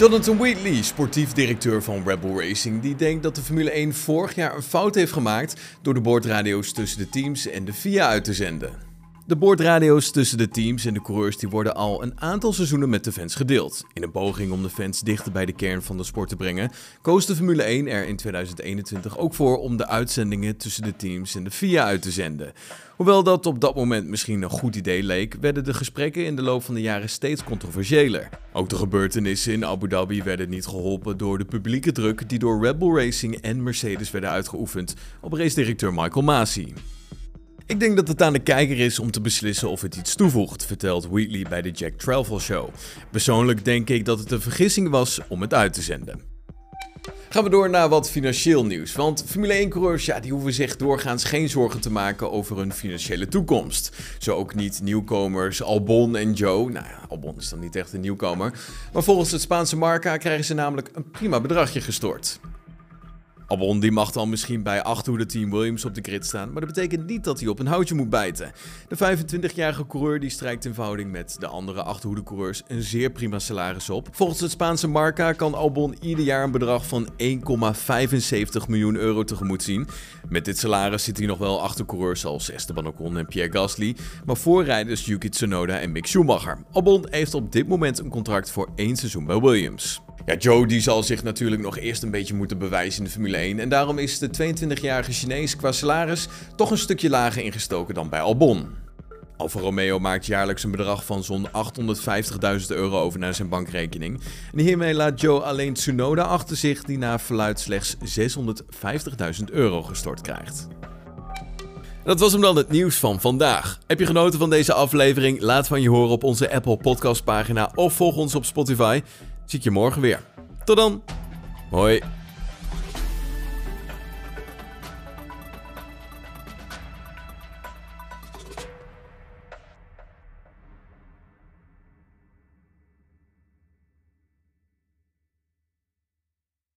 Jonathan Wheatley, sportief directeur van Rebel Racing, die denkt dat de Formule 1 vorig jaar een fout heeft gemaakt door de boordradio's tussen de teams en de FIA uit te zenden. De boordradio's tussen de teams en de coureurs die worden al een aantal seizoenen met de fans gedeeld. In een poging om de fans dichter bij de kern van de sport te brengen, koos de Formule 1 er in 2021 ook voor om de uitzendingen tussen de teams en de FIA uit te zenden. Hoewel dat op dat moment misschien een goed idee leek, werden de gesprekken in de loop van de jaren steeds controversiëler. Ook de gebeurtenissen in Abu Dhabi werden niet geholpen door de publieke druk die door Rebel Racing en Mercedes werden uitgeoefend op race-directeur Michael Masi. Ik denk dat het aan de kijker is om te beslissen of het iets toevoegt, vertelt Wheatley bij de Jack Travel Show. Persoonlijk denk ik dat het een vergissing was om het uit te zenden. Gaan we door naar wat financieel nieuws. Want Formule 1-coureurs ja, die hoeven zich doorgaans geen zorgen te maken over hun financiële toekomst. Zo ook niet nieuwkomers Albon en Joe. Nou ja, Albon is dan niet echt een nieuwkomer. Maar volgens het Spaanse Marca krijgen ze namelijk een prima bedragje gestort. Albon die mag dan misschien bij achterhoede team Williams op de grid staan, maar dat betekent niet dat hij op een houtje moet bijten. De 25-jarige coureur die strijkt in verhouding met de andere achterhoede coureurs een zeer prima salaris op. Volgens het Spaanse Marca kan Albon ieder jaar een bedrag van 1,75 miljoen euro tegemoet zien. Met dit salaris zit hij nog wel achter coureurs als Esteban Ocon en Pierre Gasly, maar voor rijders Yuki Tsunoda en Mick Schumacher. Albon heeft op dit moment een contract voor één seizoen bij Williams. Ja, Joe die zal zich natuurlijk nog eerst een beetje moeten bewijzen in de Formule 1. En daarom is de 22-jarige Chinees qua salaris toch een stukje lager ingestoken dan bij Albon. Alfa Romeo maakt jaarlijks een bedrag van zo'n 850.000 euro over naar zijn bankrekening. En hiermee laat Joe alleen Tsunoda achter zich, die na verluid slechts 650.000 euro gestort krijgt. Dat was hem dan het nieuws van vandaag. Heb je genoten van deze aflevering? Laat van je horen op onze Apple Podcast pagina of volg ons op Spotify zie ik je morgen weer. Tot dan. Hoi.